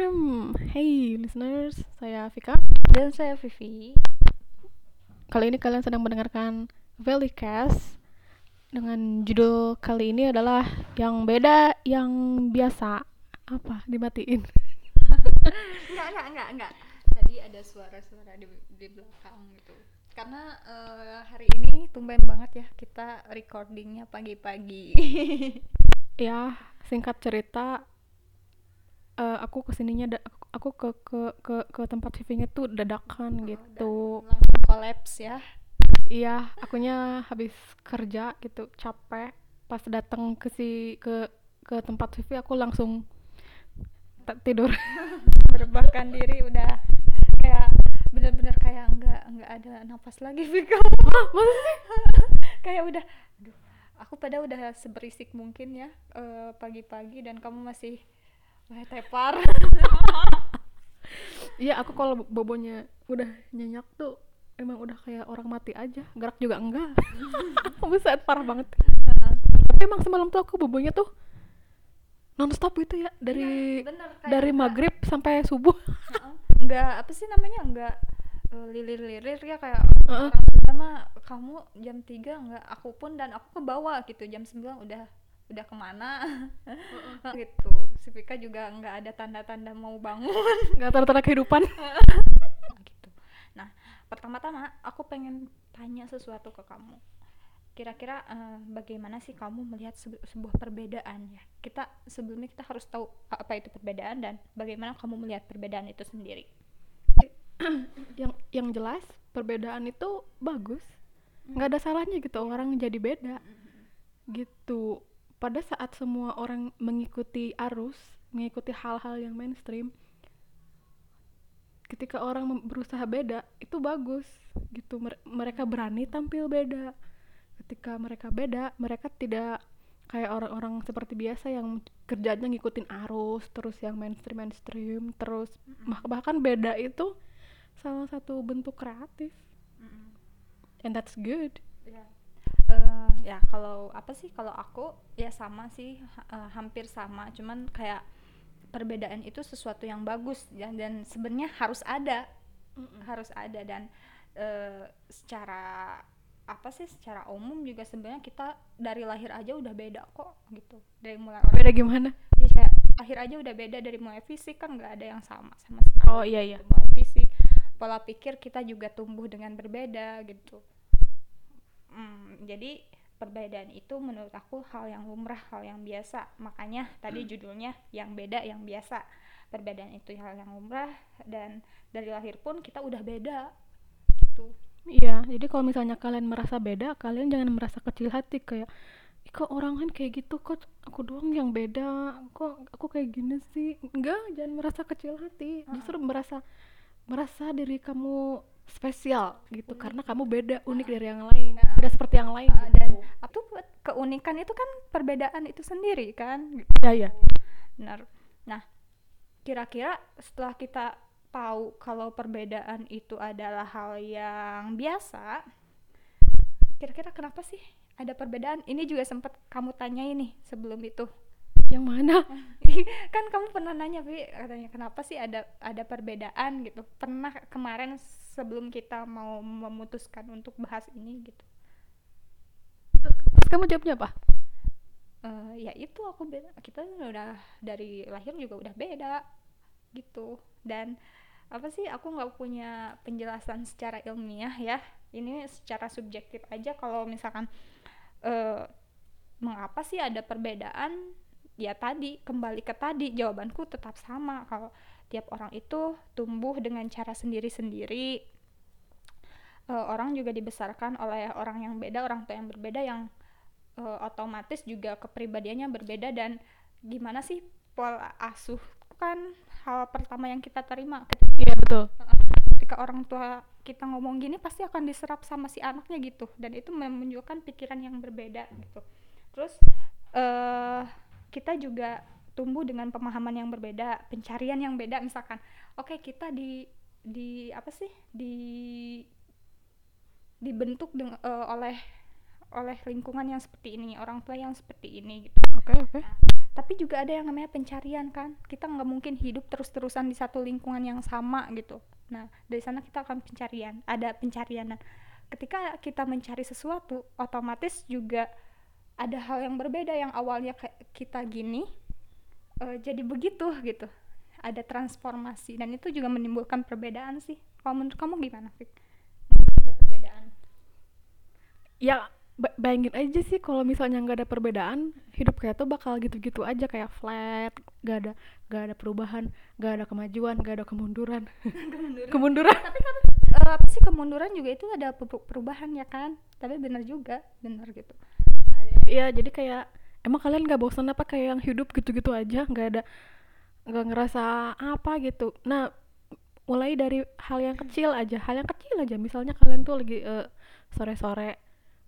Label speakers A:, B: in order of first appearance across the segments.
A: Ahem. Hey listeners, saya Vika.
B: Dan saya Vivi.
A: Kali ini kalian sedang mendengarkan Valleycast dengan judul kali ini adalah yang beda, yang biasa. Apa? Dimatiin.
B: enggak, enggak, enggak, enggak. Tadi ada suara-suara di, di belakang gitu. Karena eh, hari ini tumben banget ya kita recordingnya pagi-pagi.
A: Ya, singkat cerita, eh, aku ke sininya, da- aku ke ke ke ke tempat Vivinya tuh dadakan gitu.
B: Dan langsung kolaps ya.
A: Iya, akunya habis kerja gitu, capek. Pas datang ke si ke ke tempat Vivi aku langsung t- tidur.
B: Merebahkan diri udah kayak bener-bener kayak enggak enggak ada napas lagi Vika. Kayak udah aduh aku pada udah seberisik mungkin ya eh, pagi-pagi dan kamu masih wah tepar
A: Iya, aku kalau bobonya udah nyenyak tuh emang udah kayak orang mati aja, gerak juga enggak. Buset, parah banget. Tapi emang semalam tuh aku bobonya tuh nonstop gitu ya dari
B: bener kayak
A: dari
B: enggak-
A: maghrib sampai subuh.
B: Enggak apa sih namanya enggak eh, lilir-lirir ya kayak orang Sunda mah kamu jam 3 enggak aku pun dan aku ke bawah gitu jam 9 udah udah ke mana gitu si Vika juga enggak ada tanda-tanda mau bangun
A: Gak tanda-tanda kehidupan.
B: gitu. Nah, pertama-tama aku pengen tanya sesuatu ke kamu. Kira-kira eh, bagaimana sih kamu melihat sebu- sebuah perbedaan ya? Kita sebelumnya kita harus tahu apa itu perbedaan dan bagaimana kamu melihat perbedaan itu sendiri.
A: yang yang jelas perbedaan itu bagus nggak ada salahnya gitu orang jadi beda gitu pada saat semua orang mengikuti arus mengikuti hal-hal yang mainstream ketika orang berusaha beda itu bagus gitu. Mer- mereka berani tampil beda. Ketika mereka beda mereka tidak kayak orang-orang seperti biasa yang kerjanya ngikutin arus terus yang mainstream mainstream terus bah- bahkan beda itu salah satu bentuk kreatif. And that's good.
B: Ya. Eh, ya kalau apa sih kalau aku ya sama sih ha- eh, hampir sama. Cuman kayak perbedaan itu sesuatu yang bagus ya dan sebenarnya harus ada. Harus ada dan eh, secara apa sih secara umum juga sebenarnya kita dari lahir aja udah beda kok gitu. Dari mulai orang
A: beda gimana?
B: Ya kayak lahir aja udah beda dari mulai fisik kan nggak ada yang sama sama sekali.
A: Oh iya iya.
B: Mulai fisik pola pikir kita juga tumbuh dengan berbeda gitu Hmm, jadi perbedaan itu menurut aku hal yang lumrah hal yang biasa. Makanya tadi judulnya yang beda yang biasa. Perbedaan itu hal yang lumrah dan dari lahir pun kita udah beda gitu.
A: Iya jadi kalau misalnya kalian merasa beda kalian jangan merasa kecil hati kayak "Ih, kok orang kan kayak gitu? Kok aku doang yang beda? Kok aku kayak gini sih? Enggak jangan merasa kecil hati. Justru merasa merasa diri kamu spesial gitu karena kamu beda unik dari yang lain tidak seperti yang lain
B: Uh, dan
A: gitu.
B: itu buat keunikan itu kan perbedaan itu sendiri kan?
A: Ya ya
B: benar. Nah kira-kira setelah kita tahu kalau perbedaan itu adalah hal yang biasa kira-kira kenapa sih ada perbedaan? Ini juga sempat kamu tanyain nih sebelum itu.
A: Yang mana?
B: Kan kamu pernah nanya Vi katanya kenapa sih ada ada perbedaan? gitu. Pernah kemarin sebelum kita mau memutuskan untuk bahas ini gitu.
A: Terus kamu jawabnya apa?
B: Eh, ya itu aku beda kita udah dari lahir juga udah beda gitu. Dan apa sih aku nggak punya penjelasan secara ilmiah ya. Ini secara subjektif aja kalau misalkan eh mengapa sih ada perbedaan? Ya tadi kembali ke tadi jawabanku tetap sama. Kalau tiap orang itu tumbuh dengan cara sendiri-sendiri. Eh, orang juga dibesarkan oleh orang yang beda orang tua yang berbeda yang eh, otomatis juga kepribadiannya berbeda. Dan gimana sih pola asuh? Kan hal pertama yang kita terima
A: iya betul.
B: Ketika orang tua kita ngomong gini pasti akan diserap sama si anaknya gitu. Dan itu menunjukkan pikiran yang berbeda gitu. Terus eh kita juga tumbuh dengan pemahaman yang berbeda pencarian yang beda misalkan oke kita di di apa sih di dibentuk deng- eh, oleh oleh lingkungan yang seperti ini orang tua yang seperti ini gitu.
A: Oke oke.
B: Tapi juga ada yang namanya pencarian kan. Kita nggak mungkin hidup terus-terusan di satu lingkungan yang sama gitu. Nah dari sana kita akan pencarian ada pencarian. Nah ketika kita mencari sesuatu otomatis juga ada hal yang berbeda yang awalnya kita gini uh, jadi begitu gitu. Ada transformasi dan itu juga menimbulkan perbedaan sih. Kalau menurut kamu gimana Fik? ada perbedaan?
A: Ya bayangin aja sih kalau misalnya nggak ada perbedaan hidup kayak tuh bakal gitu-gitu aja kayak flat gak ada gak ada perubahan gak ada kemajuan gak ada kemunduran. Kemunduran, kemunduran.
B: tapi kan uh, apa sih kemunduran juga? Itu ada perubahan ya kan? Tapi benar juga benar gitu.
A: Iya jadi kayak emang kalian gak bosan apa kayak yang hidup gitu-gitu aja? Nggak ada nggak ngerasa apa gitu? Nah mulai dari hal yang kecil aja hal yang kecil aja. Misalnya kalian tuh lagi uh, sore-sore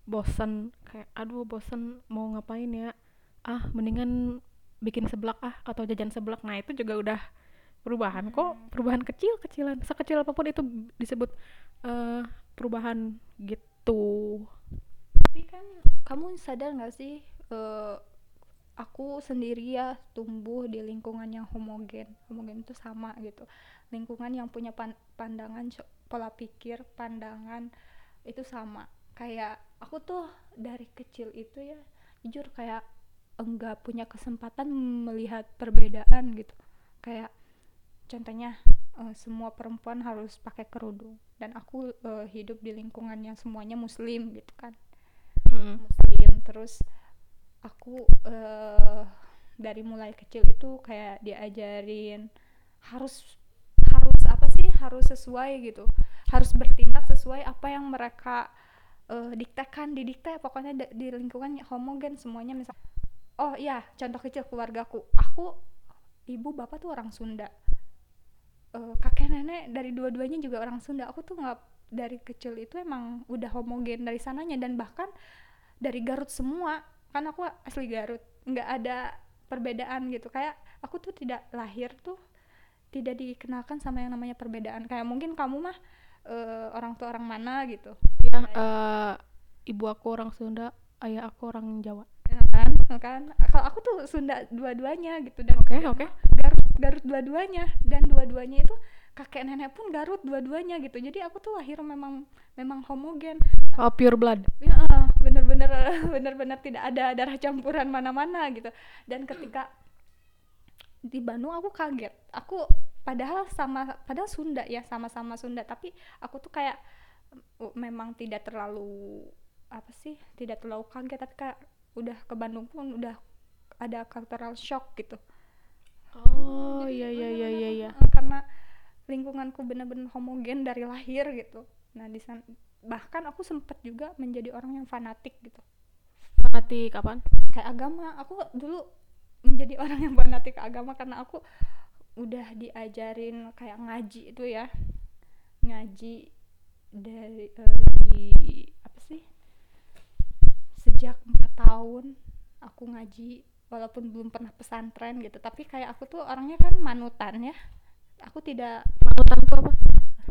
A: bosen kayak aduh bosen mau ngapain ya? Ah mendingan bikin seblak ah atau jajan seblak. Nah itu juga udah perubahan. Kok hmm. perubahan kecil kecilan sekecil apa pun itu disebut uh, perubahan gitu.
B: Tapi kan kamu sadar nggak sih uh, aku sendiri ya tumbuh di lingkungan yang homogen. Homogen itu sama gitu. Lingkungan yang punya pandangan pola pikir pandangan itu sama. Kayak aku tuh dari kecil itu ya jujur kayak enggak punya kesempatan melihat perbedaan gitu. Kayak contohnya uh, semua perempuan harus pakai kerudung. Dan aku uh, hidup di lingkungan yang semuanya muslim gitu kan. Mm. muslim terus aku uh, dari mulai kecil itu kayak diajarin harus harus apa sih? Harus sesuai gitu. Harus bertindak sesuai apa yang mereka uh, diktekan didikte. Pokoknya di, di lingkungan homogen semuanya misal oh iya contoh kecil keluargaku. Aku ibu bapak tuh orang Sunda. Uh, kakek nenek dari dua-duanya juga orang Sunda. Aku tuh nggak dari kecil itu emang udah homogen dari sananya. Dan bahkan dari Garut semua kan aku asli Garut nggak ada perbedaan gitu. Kayak aku tuh tidak lahir tuh tidak dikenalkan sama yang namanya perbedaan. Kayak mungkin kamu mah uh, orang tua orang mana gitu.
A: Ya uh, ibu aku orang Sunda ayah aku orang Jawa
B: ya kan ya kan? Kalau aku tuh Sunda dua-duanya gitu dan
A: oke okay, oke. Okay.
B: Garut Garut dua-duanya dan dua-duanya itu kakek nenek pun Garut dua-duanya gitu. Jadi aku tuh lahir memang memang homogen.
A: Oh pure blood.
B: Ya bener-bener bener-bener tidak ada darah campuran mana-mana gitu. Dan ketika di Bandung aku kaget. Aku padahal sama padahal Sunda ya sama-sama Sunda. Tapi aku tuh kayak memang tidak terlalu apa sih tidak terlalu kaget. Tapi kayak udah ke Bandung pun udah ada cultural shock gitu.
A: Oh iya iya iya iya ya.
B: karena lingkunganku bener-bener homogen dari lahir gitu. Nah di sana bahkan aku sempet juga menjadi orang yang fanatik gitu.
A: Fanatik kapan
B: kayak agama. Aku dulu menjadi orang yang fanatik agama karena aku udah diajarin kayak ngaji itu ya. Ngaji dari uh, di sejak empat tahun aku ngaji walaupun belum pernah pesantren gitu. Tapi kayak aku tuh orangnya kan manutan ya. Aku tidak
A: manutan tuh apa?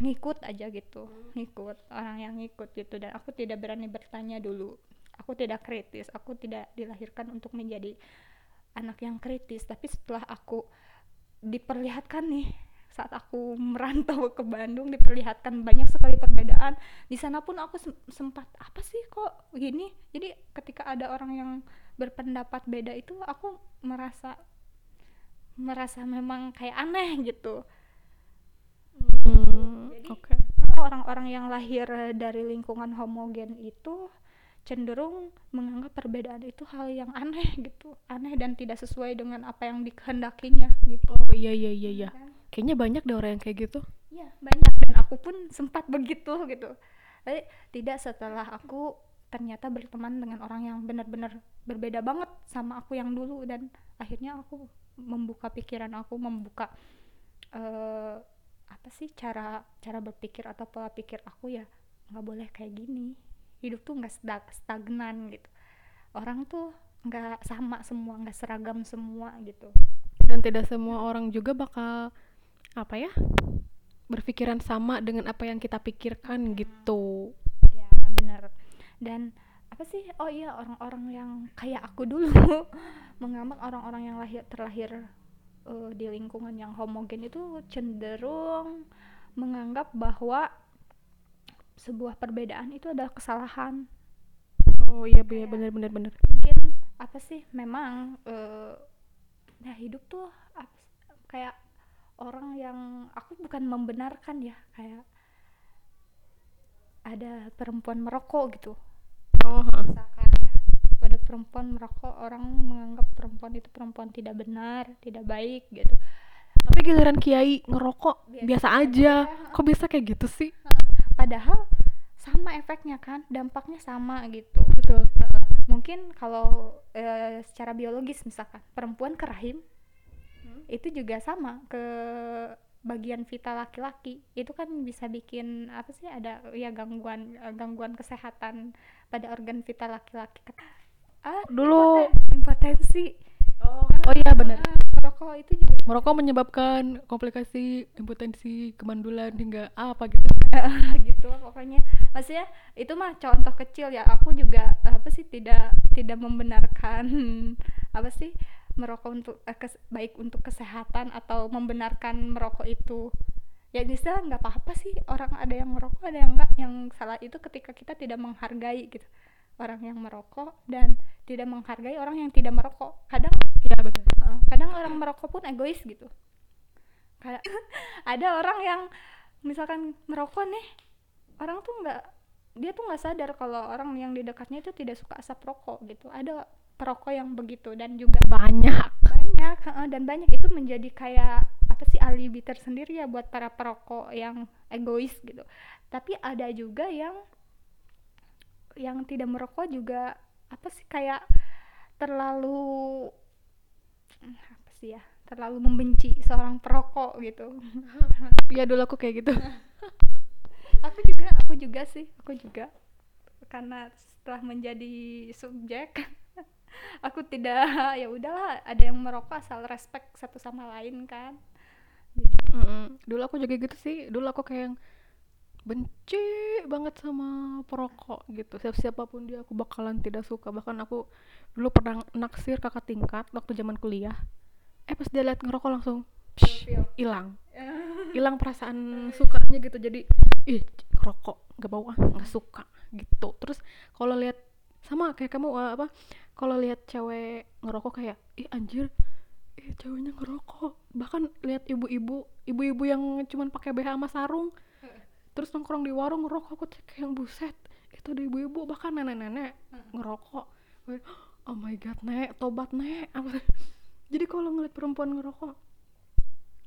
B: ngikut aja gitu ngikut orang yang ngikut gitu. Dan aku tidak berani bertanya dulu. Aku tidak kritis aku tidak dilahirkan untuk menjadi anak yang kritis. Tapi setelah aku diperlihatkan nih saat aku merantau ke Bandung diperlihatkan banyak sekali perbedaan. Di sana pun aku sempat apa sih kok gini? Jadi ketika ada orang yang berpendapat beda itu aku merasa merasa memang kayak aneh gitu.
A: Hmm, jadi okay.
B: orang-orang yang lahir dari lingkungan homogen itu cenderung menganggap perbedaan itu hal yang aneh gitu. Aneh dan tidak sesuai dengan apa yang dikehendakinya gitu.
A: Oh iya iya iya iya. Kan? Kayaknya banyak deh orang yang kayak gitu.
B: Iya banyak. Dan aku pun sempat begitu gitu. Tapi tidak setelah aku ternyata berteman dengan orang yang benar-benar berbeda banget sama aku yang dulu. Dan akhirnya aku membuka pikiran aku membuka uh, apa sih cara cara berpikir atau pola pikir aku ya nggak boleh kayak gini. Hidup tuh nggak stagnan gitu. Orang tuh nggak sama semua nggak seragam semua gitu.
A: Dan tidak semua orang juga bakal apa ya berpikiran sama dengan apa yang kita pikirkan gitu.
B: Ya benar. Dan apa sih? Oh iya orang-orang yang kayak aku dulu menganggap orang-orang yang lahir terlahir uh, di lingkungan yang homogen itu cenderung menganggap bahwa sebuah perbedaan itu adalah kesalahan.
A: Oh iya iya benar benar benar.
B: mungkin apa sih? Memang uh, nah hidup tuh apa, kayak orang yang aku bukan membenarkan ya kayak ada perempuan merokok gitu.
A: Oh
B: misalkan ya ada perempuan merokok orang menganggap perempuan itu perempuan tidak benar tidak baik gitu.
A: Tapi giliran kiai ngerokok
B: Biasa
A: biasa, aja.
B: aja.
A: kok bisa kayak gitu sih?
B: Padahal sama efeknya kan dampaknya sama gitu.
A: Betul.
B: Mungkin kalau eh, secara biologis misalkan perempuan ke rahim itu juga sama ke bagian vital laki-laki. Itu kan bisa bikin apa sih ada ya gangguan eh, gangguan kesehatan pada organ vital laki-laki. Ah
A: Dulu-
B: impoten- impotensi.
A: Oh. Oh iya benar
B: Ah, merokok itu juga
A: merokok menyebabkan komplikasi impotensi kemandulan hingga apa gitu.
B: Gitu pokoknya. Maksudnya itu mah contoh kecil ya. Aku juga apa sih tidak tidak membenarkan apa sih merokok untuk eh, kes- baik untuk kesehatan atau membenarkan merokok itu. Ya istilah nggak apa-apa sih. Orang ada yang merokok ada yang enggak yang salah itu ketika kita tidak menghargai gitu. Orang yang merokok dan tidak menghargai orang yang tidak merokok. Kadang
A: ya benar.
B: Uh, kadang orang merokok pun egois gitu. Kayak ada orang yang misalkan merokok nih orang tuh nggak dia tuh nggak sadar kalau orang yang di dekatnya itu tidak suka asap rokok gitu. Ada perokok yang begitu dan juga
A: banyak.
B: Banyak uh, dan banyak itu menjadi kayak apa sih alibi tersendiri ya buat para perokok yang egois gitu. Tapi ada juga yang yang tidak merokok juga apa sih kayak terlalu apa sih ya terlalu membenci seorang perokok gitu.
A: Ya dulu aku kayak gitu.
B: Aku juga aku juga sih aku juga. Karena setelah menjadi subjek aku tidak ya udahlah ada yang merokok asal respect satu sama lain kan. Jadi
A: Mm-mm. dulu aku juga gitu sih. Dulu aku kayak yang benci banget sama perokok gitu. Siapa siapa pun dia aku bakalan tidak suka. Bahkan aku dulu pernah naksir kakak tingkat waktu zaman kuliah. Eh pas dia lihat ngerokok langsung hilang. Hilang perasaan sukanya gitu. Jadi ih ngerokok nggak bau ah nggak suka gitu. Terus kalau lihat sama kayak kamu eh, apa kalau lihat cewek ngerokok kayak ih anjir ih ceweknya ngerokok. Bahkan lihat ibu-ibu ibu-ibu yang cuman pakai BH sama sarung terus nongkrong di warung ngerokok aku kayak yang buset itu ada ibu-ibu. Bahkan nenek-nenek ngerokok. Oh my god nek tobat nek apa jadi kalau ngeliat perempuan ngerokok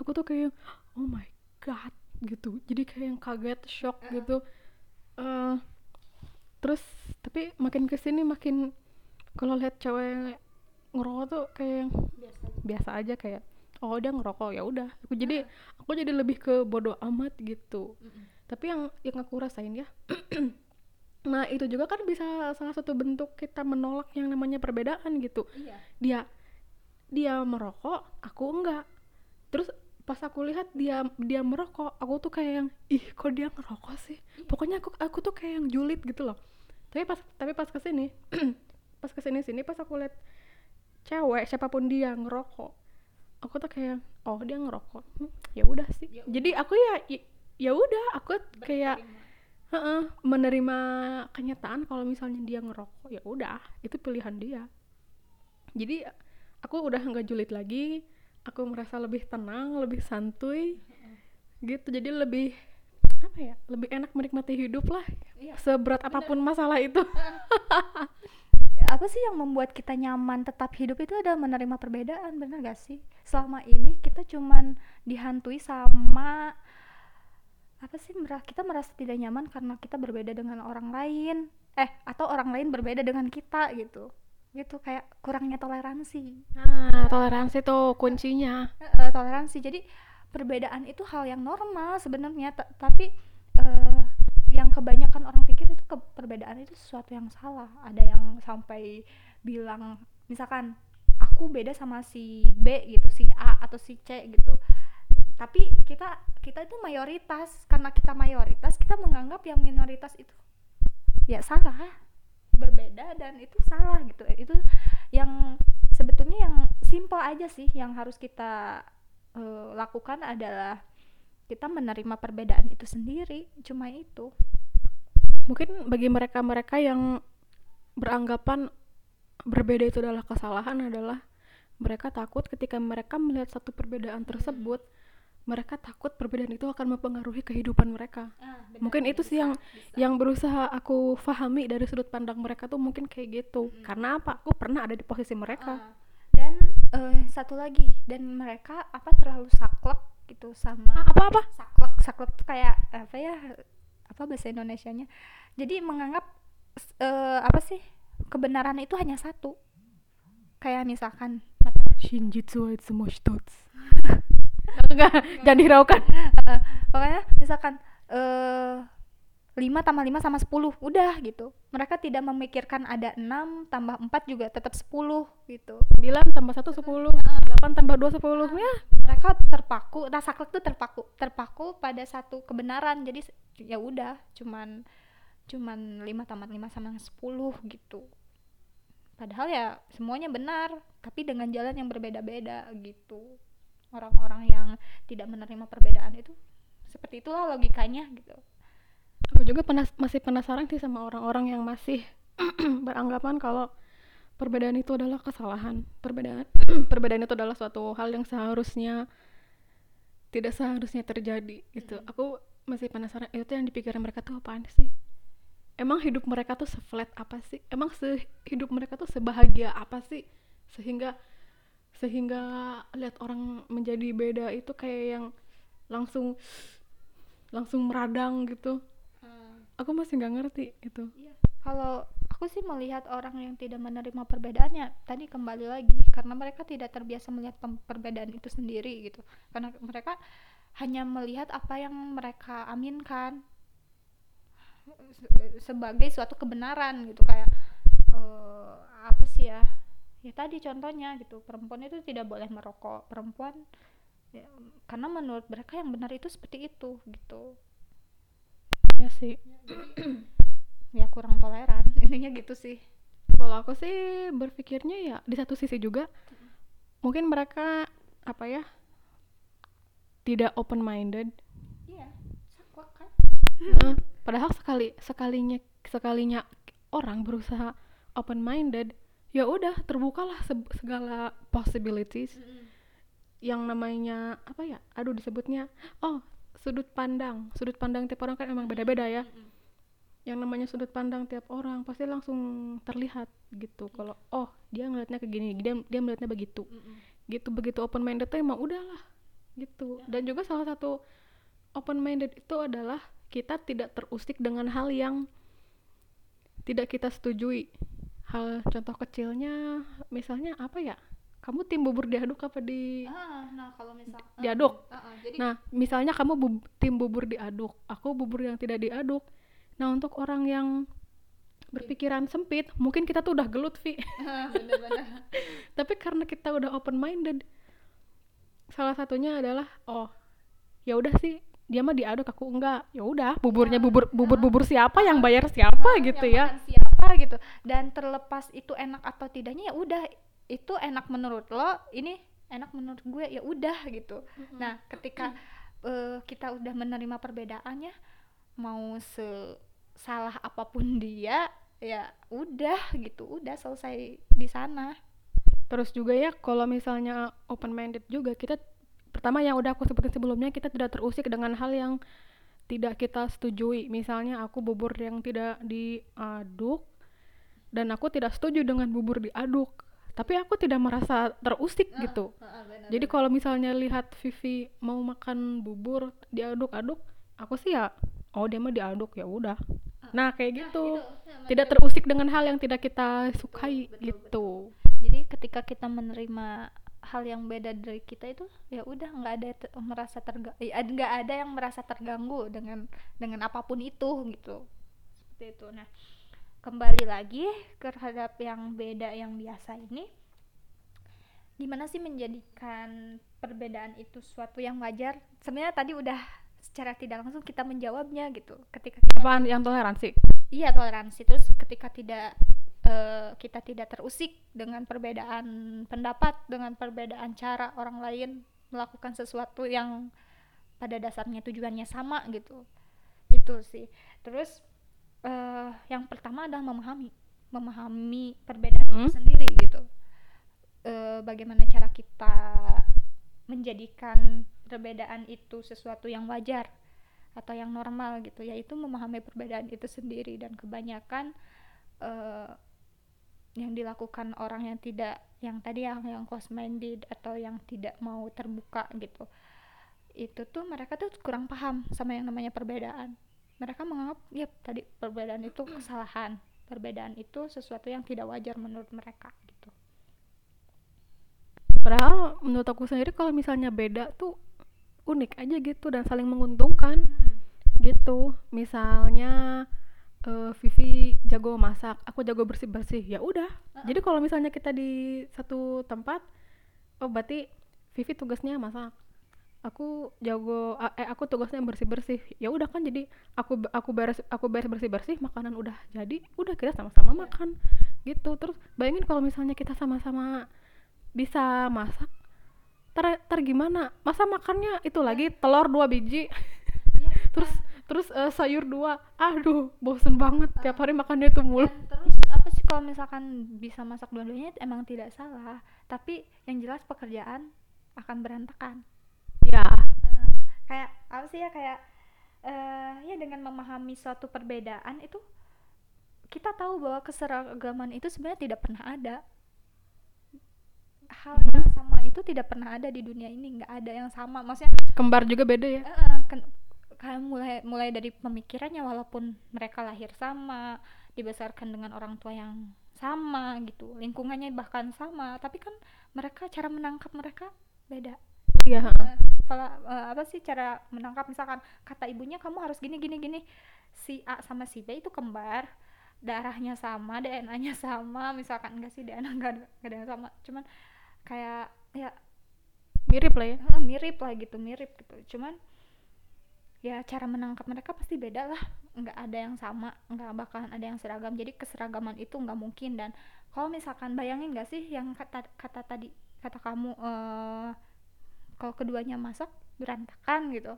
A: aku tuh kayak oh my god gitu. Jadi kayak yang kaget shock gitu. Eh, terus tapi makin ke sini makin kalau lihat cewek ngerokok tuh kayak
B: biasa
A: biasa aja kayak oh dia ngerokok. Ya udah aku jadi aku jadi lebih ke bodoh amat gitu. Tapi yang yang aku rasain ya nah itu juga kan bisa salah satu bentuk kita menolak yang namanya perbedaan gitu.
B: Iya.
A: Dia dia merokok aku enggak. Terus pas aku lihat dia dia merokok aku tuh kayak yang ih kok dia ngerokok sih? Pokoknya aku aku tuh kayak yang julid gitu loh tapi pas tapi pas ke sini pas ke sini sini pas aku lihat cewek siapa pun dia ngerokok aku tuh kayak oh dia ngerokok. Hmm, ya udah sih.
B: Ya
A: jadi aku ya ya- ya udah aku kayak heeh, menerima kenyataan kalau misalnya dia ngerokok ya udah itu pilihan dia. Jadi aku udah nggak julid lagi aku merasa lebih tenang lebih santuy gitu. Jadi lebih apa ya lebih enak menikmati hidup lah.
B: Iya.
A: seberat apa pun masalah itu.
B: Apa sih yang membuat kita nyaman tetap hidup itu adalah menerima perbedaan bener gak sih? Selama ini kita cuman dihantui sama apa sih merah kita merasa tidak nyaman karena kita berbeda dengan orang lain. Eh atau orang lain berbeda dengan kita gitu. Gitu kayak kurangnya toleransi.
A: Nah toleransi tuh kuncinya.
B: Toleransi. Jadi perbedaan itu hal yang normal sebenarnya ta- tapi eh, yang kebanyakan orang pikir itu ke perbedaan itu sesuatu yang salah. Ada yang sampai bilang misalkan aku beda sama si B gitu si A atau si C gitu. Tapi kita kita itu mayoritas karena kita mayoritas kita menganggap yang minoritas itu ya salah berbeda dan itu salah gitu. Itu yang sebetulnya yang simple aja sih yang harus kita uh, lakukan adalah kita menerima perbedaan itu sendiri cuma itu
A: mungkin bagi mereka-mereka yang beranggapan berbeda itu adalah kesalahan adalah mereka takut ketika mereka melihat satu perbedaan tersebut mereka takut perbedaan itu akan mempengaruhi kehidupan mereka. Ah, benar, mungkin itu sih yang bisa. yang berusaha aku fahami dari sudut pandang mereka tuh mungkin kayak gitu. Hmm. Karena apa? Aku pernah ada di posisi mereka. Ah.
B: Uh, satu lagi, dan mereka apa terlalu saklek gitu sama
A: ah, apa apa?
B: Saklek, saklek tuh kayak apa ya? Apa bahasa Indonesianya? Jadi menganggap uh, apa sih? Kebenaran itu hanya satu. Kayak misalkan
A: Shinjitsu wa itsumo enggak jangan dihiraukan
B: uh, pokoknya misalkan uh, 5 tambah 5 sama 10 udah gitu. Mereka tidak memikirkan ada 6 tambah 4 juga tetap 10 gitu.
A: 9 tambah 1 10 uh, 8 tambah 2 10 uh, ya.
B: Mereka terpaku rasa klik tuh terpaku terpaku pada satu kebenaran. Jadi ya udah cuman cuman 5 tambah 5 sama 10 gitu. Padahal ya semuanya benar tapi dengan jalan yang berbeda-beda gitu. Orang-orang yang tidak menerima perbedaan itu seperti itulah logikanya gitu
A: aku juga penas masih penasaran sih sama orang-orang yang masih beranggapan kalau perbedaan itu adalah kesalahan. Perbedaan perbedaan itu adalah suatu hal yang seharusnya tidak seharusnya terjadi gitu. Hmm. aku masih penasaran itu yang dipikirin mereka tuh apaan sih? Emang hidup mereka tuh seflat apa sih? Emang se hidup mereka tuh sebahagia apa sih? Sehingga sehingga lihat orang menjadi beda itu kayak yang langsung langsung meradang gitu. Aku masih nggak ngerti itu.
B: Iya. kalau aku sih melihat orang yang tidak menerima perbedaannya tadi kembali lagi karena mereka tidak terbiasa melihat perbedaan itu sendiri gitu. Karena mereka hanya melihat apa yang mereka aminkan sebagai suatu kebenaran gitu. Kayak uh, apa sih ya? Ya tadi contohnya gitu. Perempuan itu tidak boleh merokok. Perempuan ya, karena menurut mereka yang benar itu seperti itu gitu
A: ya sih.
B: Ya kurang toleran. Intinya gitu sih.
A: Kalau aku sih berpikirnya ya di satu sisi juga mungkin mereka apa ya tidak open minded
B: iya saklek kan?
A: Uh, padahal sekali sekalinya sekalinya orang berusaha open minded ya udah terbukalah segala possibilities. Mm -hmm. yang namanya apa ya aduh disebutnya oh sudut pandang. Sudut pandang tiap orang kan emang beda-beda ya. Yang namanya sudut pandang tiap orang pasti langsung terlihat gitu. Mm. kalau oh dia ngelihatnya ke gini dia dia melihatnya begitu. Gitu begitu open minded tuh emang udahlah gitu. Yeah. dan juga salah satu open minded itu adalah kita tidak terusik dengan hal yang tidak kita setujui. Hal contoh kecilnya misalnya apa ya kamu tim bubur diaduk apa di
B: ah, nah kalau misal
A: diaduk. uh, uh, jadi... nah misalnya kamu bu tim bubur diaduk aku bubur yang tidak diaduk. Nah untuk orang yang berpikiran sempit mungkin kita tuh udah gelut Vi tapi karena kita udah open minded salah satunya adalah oh ya udah sih dia mah diaduk aku enggak. Ya udah buburnya bubur bubur bubur siapa yang bayar siapa gitu ya?
B: siapa gitu. Dan terlepas itu enak atau tidaknya ya udah itu enak menurut lo ini enak menurut gue ya udah gitu. Mm-hmm. nah ketika uh, kita udah menerima perbedaannya mau se salah apa pun dia ya udah gitu udah selesai di sana.
A: Terus juga ya kalau misalnya open minded juga kita pertama yang udah aku sebutin sebelumnya kita tidak terusik dengan hal yang tidak kita setujui. Misalnya aku bubur yang tidak diaduk dan aku tidak setuju dengan bubur diaduk tapi aku tidak merasa terusik uh, gitu. uh, uh, bener, jadi kalau misalnya lihat Vivi mau makan bubur diaduk-aduk aku sih ya oh dia mah diaduk ya udah. Uh, nah kayak nah, gitu. itu, ya, tidak terusik dengan hal yang tidak kita sukai betul, gitu.
B: Betul. jadi ketika kita menerima hal yang beda dari kita itu ya udah nggak ada merasa terga ya, nggak ada yang merasa terganggu dengan dengan apa pun itu gitu. Seperti itu. Nah kembali lagi terhadap yang beda yang biasa ini gimana sih menjadikan perbedaan itu suatu yang wajar? Sebenarnya tadi udah secara tidak langsung kita menjawabnya gitu. Ketika kita
A: Apaan? Yang toleransi?
B: Iya toleransi. Terus ketika tidak eh, kita tidak terusik dengan perbedaan pendapat dengan perbedaan cara orang lain melakukan sesuatu yang pada dasarnya tujuannya sama gitu. Itu sih. Terus eh, yang pertama adalah memahami memahami perbedaan itu
A: Hmm.
B: sendiri gitu. Eh, bagaimana cara kita menjadikan perbedaan itu sesuatu yang wajar atau yang normal gitu. Yaitu memahami perbedaan itu sendiri dan kebanyakan eh, yang dilakukan orang yang tidak yang tadi yang yang close minded atau yang tidak mau terbuka gitu. Itu tuh mereka tuh kurang paham sama yang namanya perbedaan mereka menganggap ya tadi perbedaan itu kesalahan. Perbedaan itu sesuatu yang tidak wajar menurut mereka gitu.
A: Padahal menurut aku sendiri kalau misalnya beda tuh unik aja gitu dan saling menguntungkan gitu. Misalnya eh, Vivi jago masak aku jago bersih bersih ya udah. Jadi kalau misalnya kita di satu tempat oh berarti Vivi tugasnya masak aku jago eh aku tugasnya bersih bersih ya udah kan jadi aku aku beres aku beres bersih bersih makanan udah jadi udah kita sama-sama makan gitu. Terus bayangin kalau misalnya kita sama-sama bisa masak ter, ter gimana? Masa makannya itu lagi telur dua biji? Terus terus eh, sayur dua? Aduh bosen banget tiap hari makannya itu mulu.
B: Terus apa sih kalau misalkan bisa masak dua-duanya emang tidak salah. Tapi yang jelas pekerjaan akan berantakan
A: ya
B: Heeh. kayak apa sih ya kayak eh ya dengan memahami suatu perbedaan itu kita tahu bahwa keseragaman itu sebenarnya tidak pernah ada. Hal yang sama itu tidak pernah ada di dunia ini nggak ada yang sama. Maksudnya
A: kembar juga beda ya?
B: Ken- kayak mulai mulai dari pemikirannya walaupun mereka lahir sama dibesarkan dengan orang tua yang sama gitu lingkungannya bahkan sama tapi kan mereka cara menangkap mereka beda
A: iya
B: Eh, kalau eh, apa sih cara menangkap? Misalkan kata ibunya kamu harus gini gini gini. Si A sama si B itu kembar darahnya sama DNA-nya sama misalkan enggak sih DNA enggak ada, enggak ada yang sama. Cuman kayak ya
A: mirip lah ya.
B: Eh, mirip lah gitu mirip gitu. Cuman ya cara menangkap mereka pasti beda lah. Nggak ada yang sama nggak bakalan ada yang seragam. Jadi keseragaman itu nggak mungkin. Dan kalau misalkan bayangin nggak sih yang kata kata tadi kata kamu eh kalau keduanya masak berantakan gitu.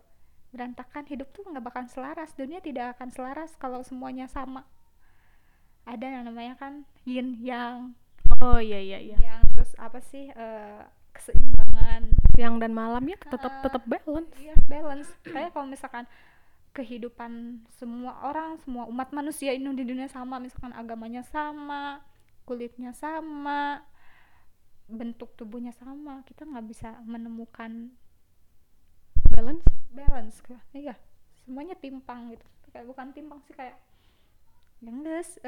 B: Berantakan hidup tuh nggak bakal selaras. Dunia tidak akan selaras kalau semuanya sama. Ada yang namanya kan yin yang
A: oh iya iya iya.
B: yang terus apa sih eh, keseimbangan.
A: Siang dan malam ya tetap
B: Ah.
A: tetap balance.
B: iya balance. Kayak kalau misalkan kehidupan semua orang semua umat manusia ini di dunia sama. Misalkan agamanya sama kulitnya sama bentuk tubuhnya sama kita nggak bisa menemukan
A: balance
B: balance iya semuanya timpang gitu kayak bukan timpang sih kayak yang guys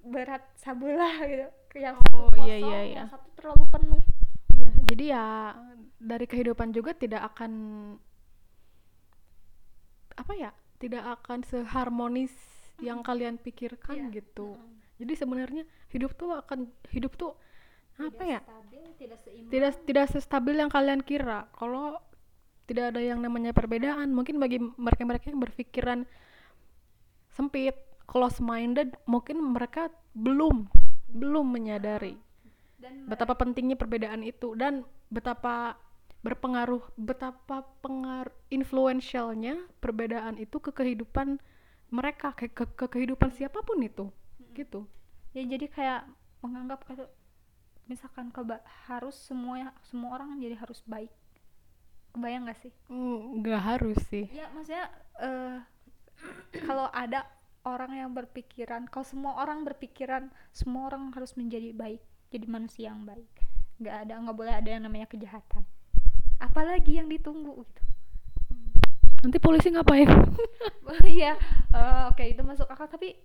B: berat sabulah gitu yang
A: Oh,
B: satu
A: iya,
B: kosong
A: iya, iya.
B: yang satu terlalu penuh
A: Iya, jadi ya dari kehidupan juga tidak akan apa ya, tidak akan seharmonis yang kalian pikirkan
B: Iya.
A: gitu. Jadi sebenarnya hidup tuh akan hidup tuh apa ya?
B: stabil tidak seimbang
A: Tidak tidak sestabil yang kalian kira. Kalau tidak ada yang namanya perbedaan, mungkin bagi mereka-mereka yang berpikiran sempit, close minded, mungkin mereka belum belum menyadari
B: dan
A: betapa pentingnya perbedaan itu dan betapa berpengaruh betapa pengaruh influentialnya perbedaan itu ke kehidupan mereka ke, ke, ke kehidupan siapa pun itu gitu
B: ya jadi kayak menganggap kayak misalkan keba harus semua semua orang jadi harus baik. Kebayang gak sih?
A: Mm, nggak harus sih.
B: Ya maksudnya eh kalau ada orang yang berpikiran kalau semua orang berpikiran semua orang harus menjadi baik jadi manusia yang baik. Nggak ada nggak boleh ada yang namanya kejahatan. Apalagi yang ditunggu gitu.
A: Nanti polisi ngapain?
B: Iya, eh, oke itu masuk akal. Tapi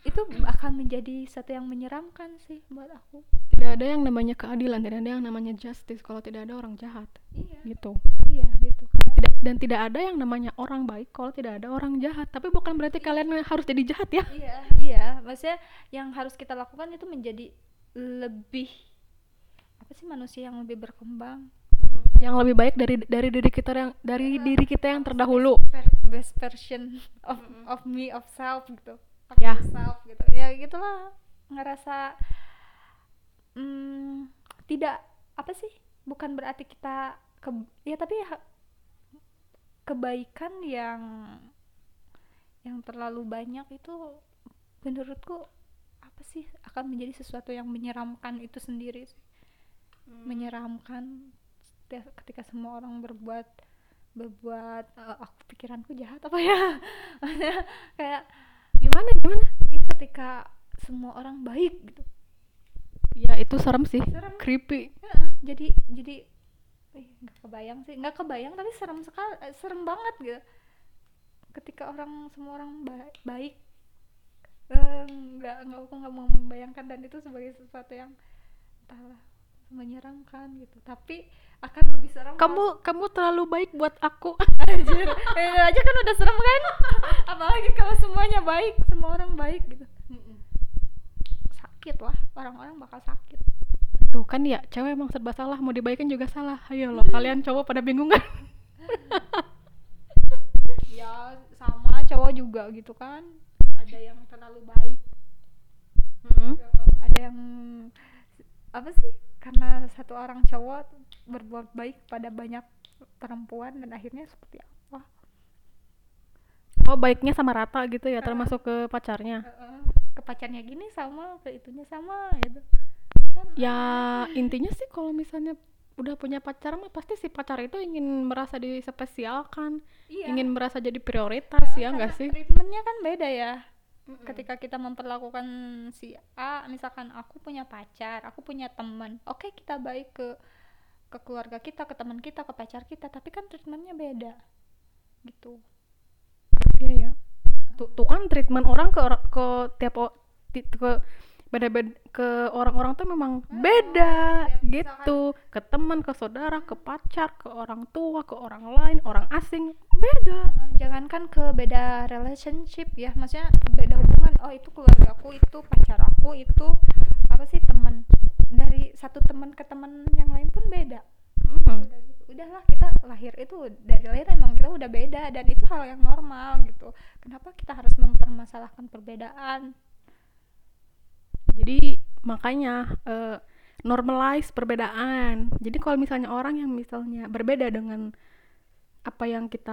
B: itu akan menjadi satu yang menyeramkan sih buat aku.
A: tidak ada yang namanya keadilan tidak ada yang namanya justice kalau tidak ada orang jahat
B: Iya,
A: gitu.
B: Iya gitu.
A: tidak dan tidak ada yang namanya orang baik kalau tidak ada orang jahat. Tapi bukan berarti kalian harus jadi jahat ya.
B: Iya, iya, maksudnya yang harus kita lakukan itu menjadi lebih apa sih manusia yang lebih berkembang,
A: yang lebih baik dari dari diri kita yang dari diri kita yang terdahulu.
B: best version of of me of self gitu. Of
A: Ya.
B: myself gitu. Ya gitulah. ngerasa mm, tidak apa sih bukan berarti kita ke ya tapi kebaikan yang yang terlalu banyak itu menurutku apa sih akan menjadi sesuatu yang menyeramkan itu sendiri sih menyeramkan setiap- ketika semua orang berbuat berbuat eh, aku pikiranku jahat apa ya kayak
A: gimana gimana?
B: Ya ketika semua orang baik gitu.
A: Ya itu serem sih.
B: Serem.
A: creepy.
B: Heeh, jadi jadi nggak kebayang sih. Nggak kebayang tapi serem sekali eh, serem banget gitu. Ketika orang semua orang ba- baik. Eh, nggak nggak aku nggak mau membayangkan dan itu sebagai sesuatu yang entahlah menyeramkan gitu. Tapi akan lebih serem
A: kamu kamu terlalu baik buat aku.
B: Anjir, eh, aja kan udah serem kan? Apalagi kalau semuanya baik semua orang baik gitu. Sakit lah orang-orang bakal sakit.
A: Tuh kan ya cewek emang serba salah mau dibaikin juga salah. Ayo loh kalian cowok pada bingung kan?
B: Ya sama cowok juga gitu kan. Ada yang terlalu baik. Ada yang apa sih karena satu orang cowok berbuat baik pada banyak perempuan dan akhirnya seperti apa?
A: Oh baiknya sama rata gitu ya termasuk ke pacarnya?
B: Ke pacarnya gini sama ke itunya sama gitu. Kan
A: ya intinya sih kalau misalnya udah punya pacar mah pasti si pacar itu ingin merasa dispesialkan
B: iya.
A: ingin merasa jadi prioritas ya enggak sih?
B: treatmentnya kan beda ya ketika kita memperlakukan si A misalkan aku punya pacar aku punya teman oke kita baik ke ke keluarga kita ke teman kita ke pacar kita tapi kan treatmentnya beda gitu.
A: Iya ya tuh, tuh kan treatment orang ke orang ke tiap o- ti- ke beda beda ke orang-orang tuh memang beda
B: tiap
A: gitu. Ke teman ke saudara ke pacar ke orang tua ke orang lain orang asing beda.
B: Jangankan ke beda relationship ya maksudnya beda hubungan. Oh itu keluarga aku itu pacar aku itu apa sih teman dari satu teman ke teman yang lain pun beda.
A: Mhm.
B: udah gitu. Udahlah kita lahir itu dari lahir emang kita udah beda dan itu hal yang normal gitu. Kenapa kita harus mempermasalahkan perbedaan?
A: Jadi makanya eh, normalize perbedaan. Jadi kalau misalnya orang yang misalnya berbeda dengan apa yang kita